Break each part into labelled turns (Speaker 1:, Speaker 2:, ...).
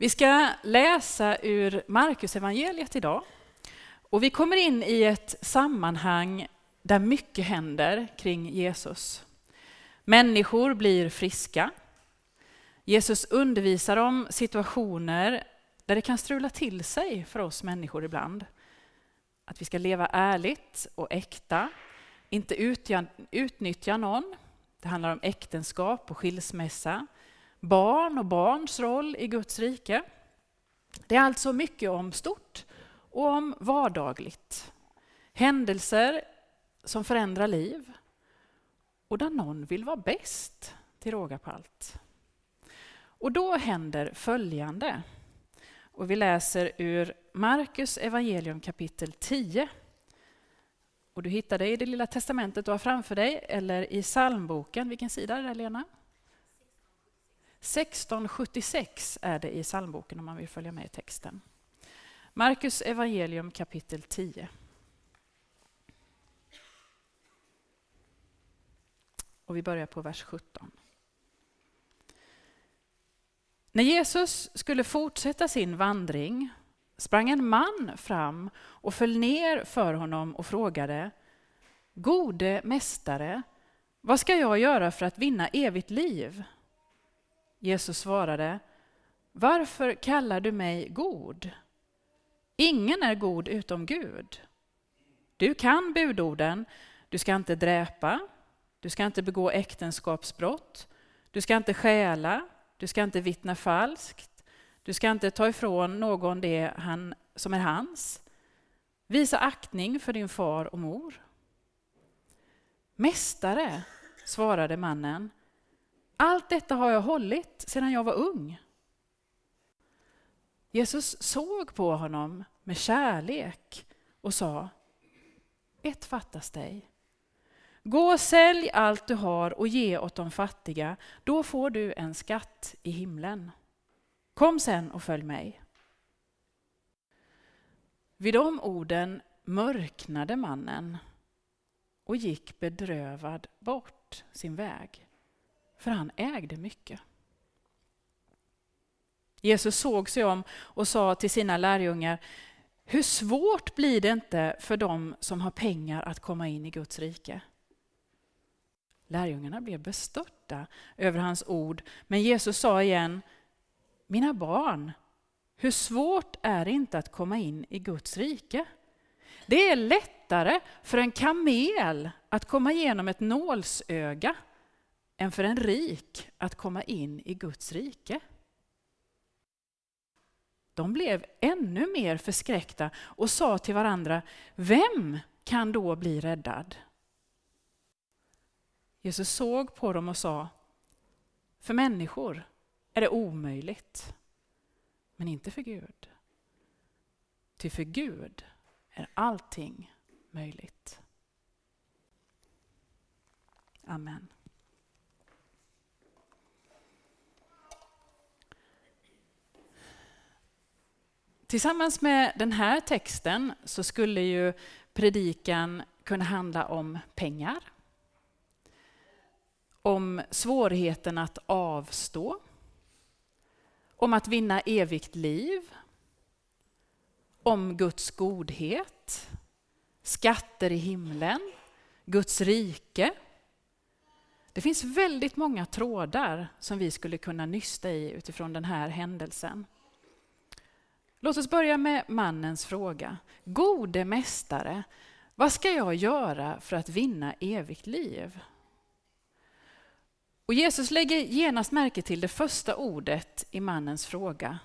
Speaker 1: Vi ska läsa ur Markus evangeliet idag. Och vi kommer in i ett sammanhang där mycket händer kring Jesus. Människor blir friska. Jesus undervisar om situationer där det kan strula till sig för oss människor ibland. Att vi ska leva ärligt och äkta, inte utnyttja någon. Det handlar om äktenskap och skilsmässa, barn och barns roll i Guds rike. Det är alltså mycket om stort och om vardagligt. Händelser som förändrar liv och där någon vill vara bäst till råga på allt. Och då händer följande. Och vi läser ur Markus evangelium kapitel 10. Och du hittar det i det lilla testamentet du har framför dig eller i psalmboken. Vilken sida är det Lena? 1676 är det i psalmboken om man vill följa med i texten. Markus evangelium kapitel 10. Och vi börjar på vers 17. När Jesus skulle fortsätta sin vandring sprang en man fram och föll ner för honom och frågade Gode mästare, vad ska jag göra för att vinna evigt liv? Jesus svarade Varför kallar du mig god? Ingen är god utom Gud. Du kan budorden. Du ska inte dräpa. Du ska inte begå äktenskapsbrott. Du ska inte stjäla. Du ska inte vittna falskt. Du ska inte ta ifrån någon det han, som är hans. Visa aktning för din far och mor. Mästare, svarade mannen, allt detta har jag hållit sedan jag var ung. Jesus såg på honom med kärlek och sa, ett fattas dig. Gå och sälj allt du har och ge åt de fattiga, då får du en skatt i himlen. Kom sen och följ mig. Vid de orden mörknade mannen och gick bedrövad bort sin väg, för han ägde mycket. Jesus såg sig om och sa till sina lärjungar, hur svårt blir det inte för dem som har pengar att komma in i Guds rike? Lärjungarna blev bestörta över hans ord, men Jesus sa igen, mina barn, hur svårt är det inte att komma in i Guds rike? Det är lättare för en kamel att komma igenom ett nålsöga än för en rik att komma in i Guds rike. De blev ännu mer förskräckta och sa till varandra, vem kan då bli räddad? Jesus såg på dem och sa, för människor är det omöjligt, men inte för Gud. Ty för Gud är allting möjligt. Amen. Tillsammans med den här texten så skulle ju predikan kunna handla om pengar, om svårigheten att avstå, om att vinna evigt liv, om Guds godhet, skatter i himlen, Guds rike. Det finns väldigt många trådar som vi skulle kunna nysta i utifrån den här händelsen. Låt oss börja med mannens fråga. Gode mästare, vad ska jag göra för att vinna evigt liv? Och Jesus lägger genast märke till det första ordet i mannens fråga.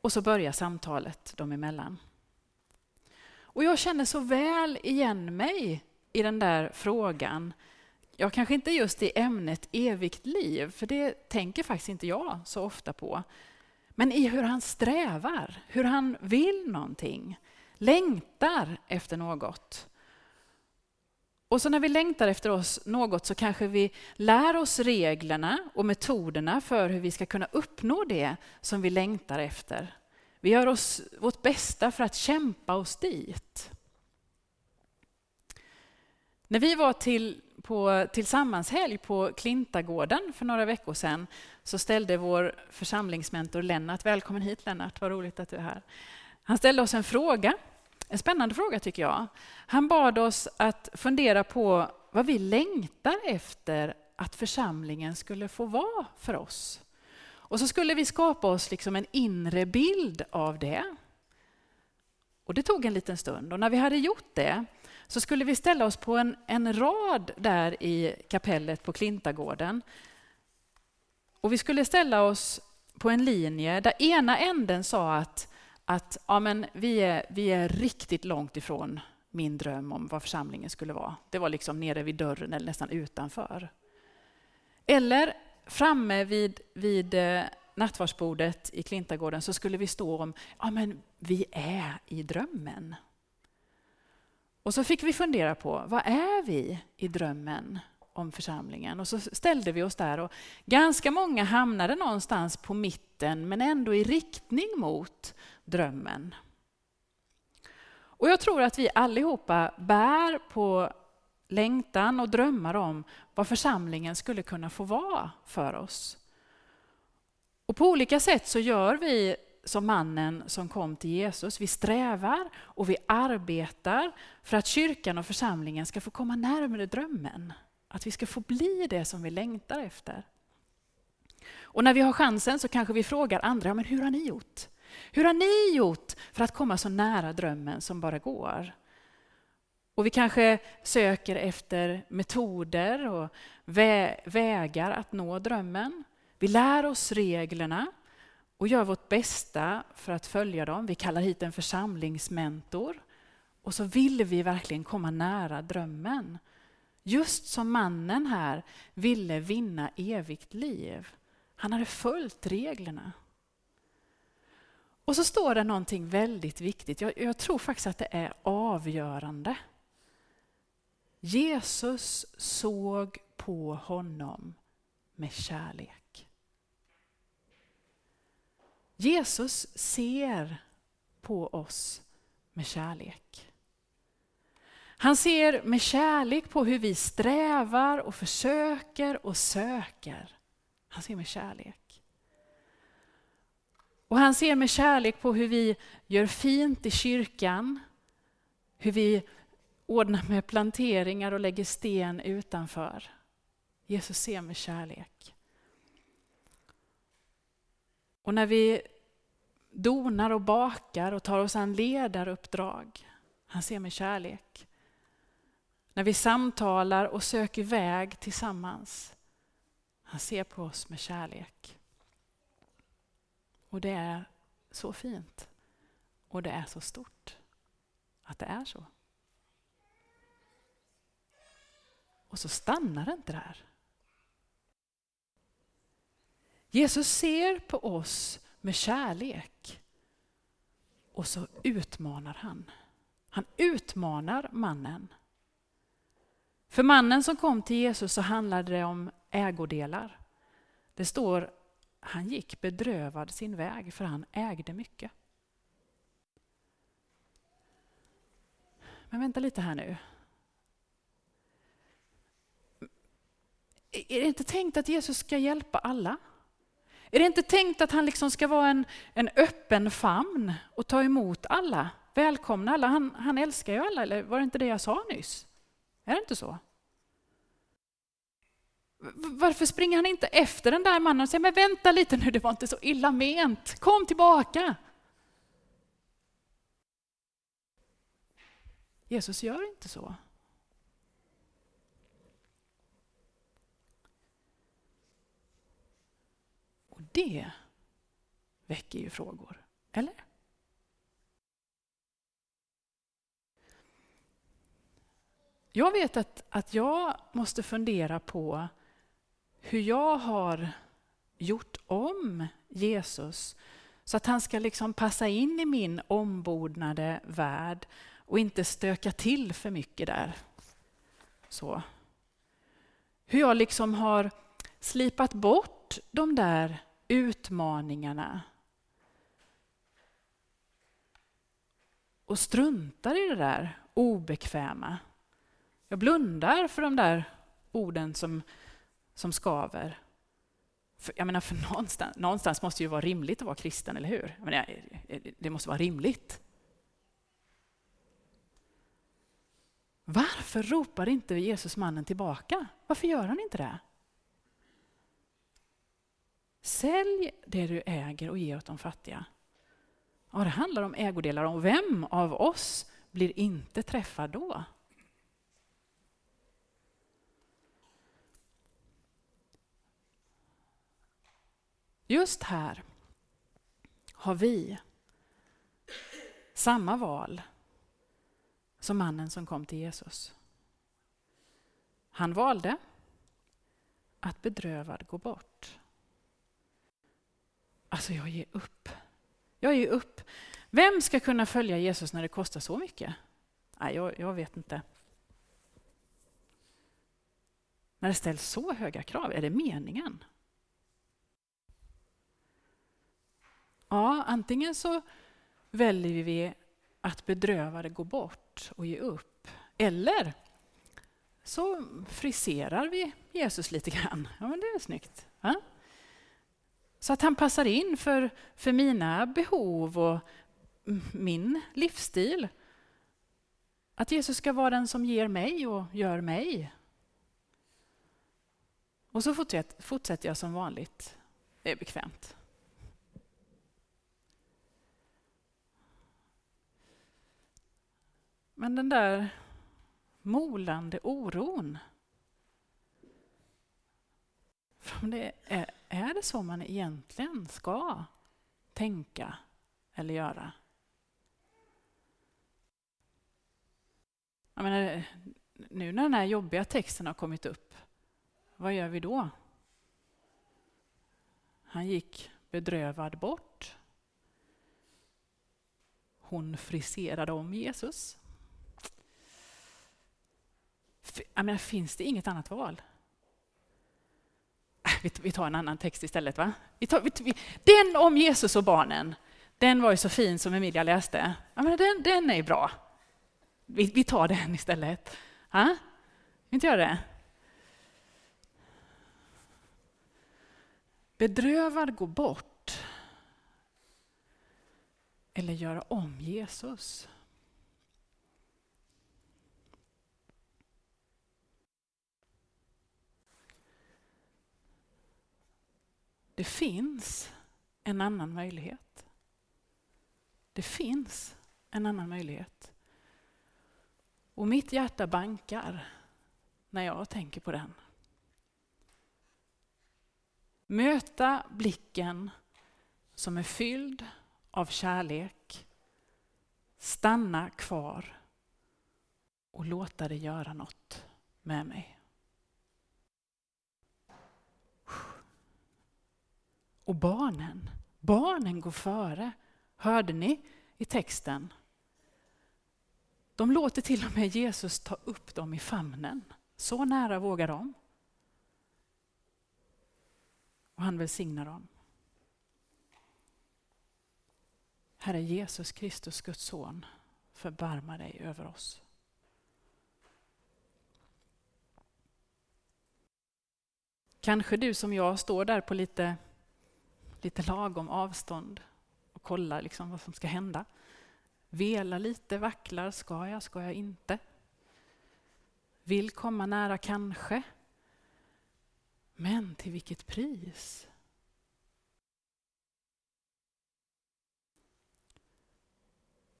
Speaker 1: Och så börjar samtalet dem emellan. Och jag känner så väl igen mig i den där frågan. Jag kanske inte just i ämnet evigt liv, för det tänker faktiskt inte jag så ofta på. Men i hur han strävar, hur han vill någonting, längtar efter något. Och så när vi längtar efter oss något så kanske vi lär oss reglerna och metoderna för hur vi ska kunna uppnå det som vi längtar efter. Vi gör oss vårt bästa för att kämpa oss dit. När vi var till på tillsammanshelg på Klintagården för några veckor sedan så ställde vår församlingsmentor Lennart, välkommen hit Lennart, vad roligt att du är här. Han ställde oss en fråga, en spännande fråga tycker jag. Han bad oss att fundera på vad vi längtar efter att församlingen skulle få vara för oss. Och så skulle vi skapa oss liksom en inre bild av det. Och det tog en liten stund och när vi hade gjort det så skulle vi ställa oss på en, en rad där i kapellet på Klintagården. Och vi skulle ställa oss på en linje där ena änden sa att, att ja, men vi, är, vi är riktigt långt ifrån min dröm om vad församlingen skulle vara. Det var liksom nere vid dörren eller nästan utanför. Eller framme vid, vid eh, nattvardsbordet i Klintagården så skulle vi stå om, ja men vi är i drömmen. Och så fick vi fundera på, vad är vi i drömmen om församlingen? Och så ställde vi oss där och ganska många hamnade någonstans på mitten men ändå i riktning mot drömmen. Och jag tror att vi allihopa bär på längtan och drömmar om vad församlingen skulle kunna få vara för oss. Och på olika sätt så gör vi som mannen som kom till Jesus. Vi strävar och vi arbetar för att kyrkan och församlingen ska få komma närmare drömmen. Att vi ska få bli det som vi längtar efter. Och när vi har chansen så kanske vi frågar andra, men hur har ni gjort? Hur har ni gjort för att komma så nära drömmen som bara går? Och vi kanske söker efter metoder och vä vägar att nå drömmen. Vi lär oss reglerna och gör vårt bästa för att följa dem. Vi kallar hit en församlingsmentor. Och så vill vi verkligen komma nära drömmen. Just som mannen här ville vinna evigt liv. Han hade följt reglerna. Och så står det någonting väldigt viktigt. Jag, jag tror faktiskt att det är avgörande. Jesus såg på honom med kärlek. Jesus ser på oss med kärlek. Han ser med kärlek på hur vi strävar och försöker och söker. Han ser med kärlek. Och han ser med kärlek på hur vi gör fint i kyrkan, hur vi ordnar med planteringar och lägger sten utanför. Jesus ser med kärlek. Och när vi donar och bakar och tar oss an ledaruppdrag, han ser med kärlek. När vi samtalar och söker väg tillsammans, han ser på oss med kärlek. Och det är så fint. Och det är så stort att det är så. Och så stannar det inte där. Jesus ser på oss med kärlek och så utmanar han. Han utmanar mannen. För mannen som kom till Jesus så handlade det om ägodelar. Det står han gick bedrövad sin väg för han ägde mycket. Men vänta lite här nu. Är det inte tänkt att Jesus ska hjälpa alla? Är det inte tänkt att han liksom ska vara en, en öppen famn och ta emot alla, välkomna alla? Han, han älskar ju alla, eller var det inte det jag sa nyss? Är det inte så? Varför springer han inte efter den där mannen och säger, men vänta lite nu, det var inte så illa ment, kom tillbaka. Jesus gör inte så. Det väcker ju frågor, eller? Jag vet att, att jag måste fundera på hur jag har gjort om Jesus så att han ska liksom passa in i min ombordnade värld och inte stöka till för mycket där. Så. Hur jag liksom har slipat bort de där utmaningarna. Och struntar i det där obekväma. Jag blundar för de där orden som, som skaver. För, jag menar, för någonstans, någonstans måste det ju vara rimligt att vara kristen, eller hur? Men det måste vara rimligt. Varför ropar inte Jesus mannen tillbaka? Varför gör han inte det? Sälj det du äger och ge åt de fattiga. Ja, det handlar om ägodelar. Om vem av oss blir inte träffad då? Just här har vi samma val som mannen som kom till Jesus. Han valde att bedrövad gå bort. Alltså, jag ger upp. Jag ger upp. Vem ska kunna följa Jesus när det kostar så mycket? Nej, jag, jag vet inte. När det ställs så höga krav, är det meningen? Ja, antingen så väljer vi att bedrövade går bort och ge upp. Eller så friserar vi Jesus lite grann. Ja, men det är snyggt. Ja? Så att han passar in för, för mina behov och min livsstil. Att Jesus ska vara den som ger mig och gör mig. Och så fortsätter jag som vanligt. Det är bekvämt. Men den där molande oron. Det är, är det så man egentligen ska tänka eller göra? Jag menar, nu när den här jobbiga texten har kommit upp, vad gör vi då? Han gick bedrövad bort. Hon friserade om Jesus. Jag menar, finns det inget annat val? Vi tar en annan text istället. va? Vi tar, vi, den om Jesus och barnen, den var ju så fin som Emilia läste. Ja, men den, den är bra. Vi, vi tar den istället. Ha? inte göra det? Bedrövad gå bort eller göra om Jesus. Det finns en annan möjlighet. Det finns en annan möjlighet. Och mitt hjärta bankar när jag tänker på den. Möta blicken som är fylld av kärlek. Stanna kvar och låta det göra något med mig. Och barnen, barnen går före. Hörde ni i texten? De låter till och med Jesus ta upp dem i famnen. Så nära vågar de. Och han välsignar dem. Herre Jesus Kristus, Guds son, förbarma dig över oss. Kanske du som jag står där på lite lite lagom avstånd och kollar liksom vad som ska hända. Velar lite, vacklar. Ska jag, ska jag inte? Vill komma nära, kanske. Men till vilket pris?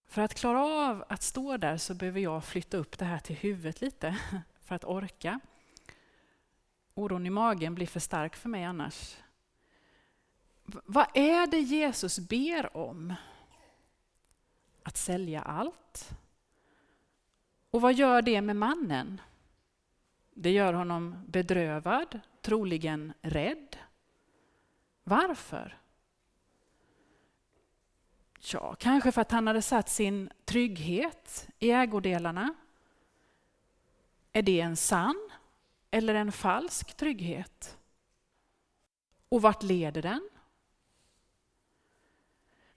Speaker 1: För att klara av att stå där så behöver jag flytta upp det här till huvudet lite för att orka. Oron i magen blir för stark för mig annars. Vad är det Jesus ber om? Att sälja allt. Och vad gör det med mannen? Det gör honom bedrövad, troligen rädd. Varför? Ja, kanske för att han hade satt sin trygghet i ägodelarna. Är det en sann eller en falsk trygghet? Och vart leder den?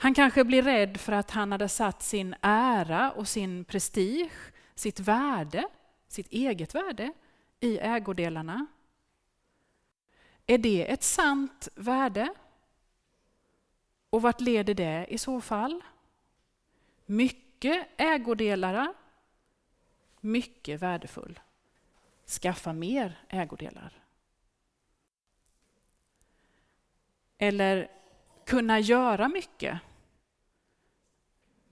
Speaker 1: Han kanske blir rädd för att han hade satt sin ära och sin prestige, sitt värde, sitt eget värde, i ägodelarna? Är det ett sant värde? Och vart leder det i så fall? Mycket ägodelar, mycket värdefull. Skaffa mer ägodelar. Eller kunna göra mycket.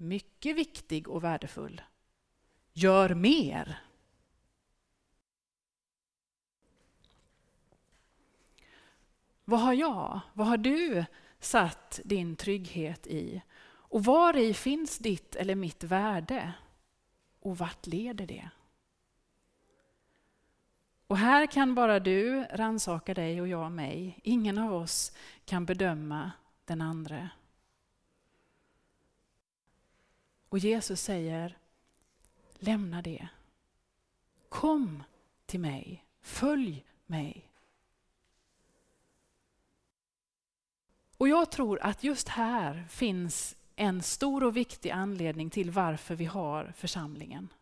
Speaker 1: Mycket viktig och värdefull. Gör mer. Vad har jag, vad har du satt din trygghet i? Och var i finns ditt eller mitt värde? Och vart leder det? Och här kan bara du ransaka dig och jag mig. Ingen av oss kan bedöma den andra. Och Jesus säger, lämna det. Kom till mig, följ mig. Och jag tror att just här finns en stor och viktig anledning till varför vi har församlingen.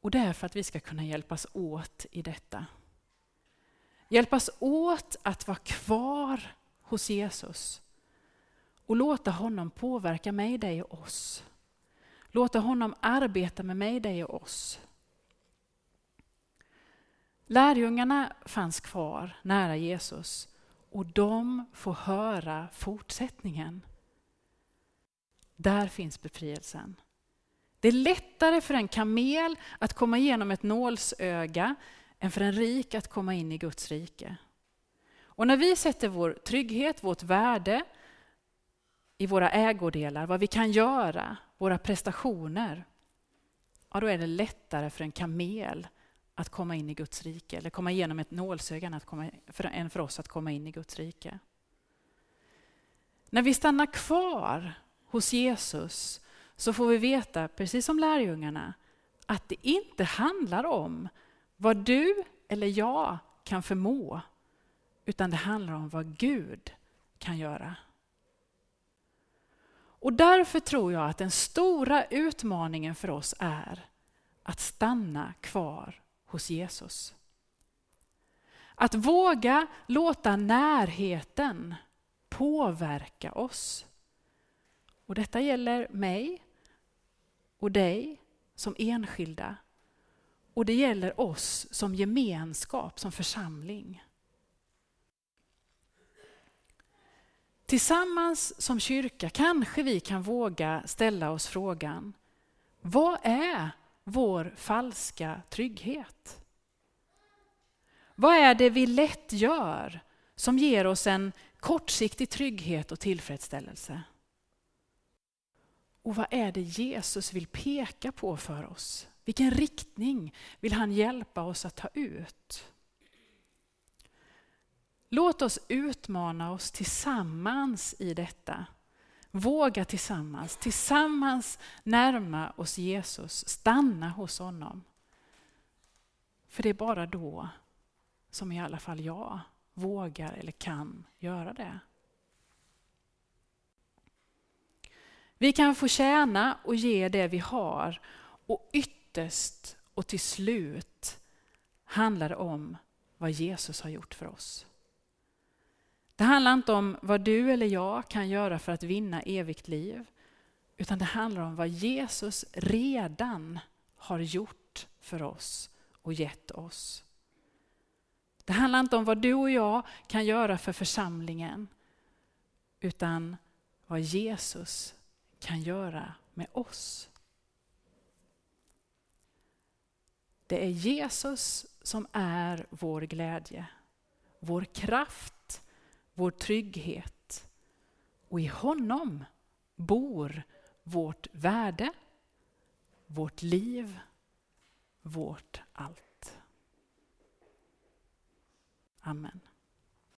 Speaker 1: Och det är för att vi ska kunna hjälpas åt i detta. Hjälpas åt att vara kvar hos Jesus och låta honom påverka mig, dig och oss. Låta honom arbeta med mig, dig och oss. Lärjungarna fanns kvar nära Jesus och de får höra fortsättningen. Där finns befrielsen. Det är lättare för en kamel att komma igenom ett nålsöga än för en rik att komma in i Guds rike. Och när vi sätter vår trygghet, vårt värde i våra ägodelar, vad vi kan göra, våra prestationer, ja, då är det lättare för en kamel att komma in i Guds rike, eller komma igenom ett nålsöga än för oss att komma in i Guds rike. När vi stannar kvar hos Jesus så får vi veta, precis som lärjungarna, att det inte handlar om vad du eller jag kan förmå, utan det handlar om vad Gud kan göra. Och därför tror jag att den stora utmaningen för oss är att stanna kvar hos Jesus. Att våga låta närheten påverka oss. Och detta gäller mig och dig som enskilda. Och det gäller oss som gemenskap, som församling. Tillsammans som kyrka kanske vi kan våga ställa oss frågan, vad är vår falska trygghet? Vad är det vi lätt gör som ger oss en kortsiktig trygghet och tillfredsställelse? Och vad är det Jesus vill peka på för oss? Vilken riktning vill han hjälpa oss att ta ut? Låt oss utmana oss tillsammans i detta. Våga tillsammans, tillsammans närma oss Jesus, stanna hos honom. För det är bara då som i alla fall jag vågar eller kan göra det. Vi kan få tjäna och ge det vi har och ytterst och till slut handlar det om vad Jesus har gjort för oss. Det handlar inte om vad du eller jag kan göra för att vinna evigt liv, utan det handlar om vad Jesus redan har gjort för oss och gett oss. Det handlar inte om vad du och jag kan göra för församlingen, utan vad Jesus kan göra med oss. Det är Jesus som är vår glädje, vår kraft, vår trygghet. Och i honom bor vårt värde, vårt liv, vårt allt. Amen.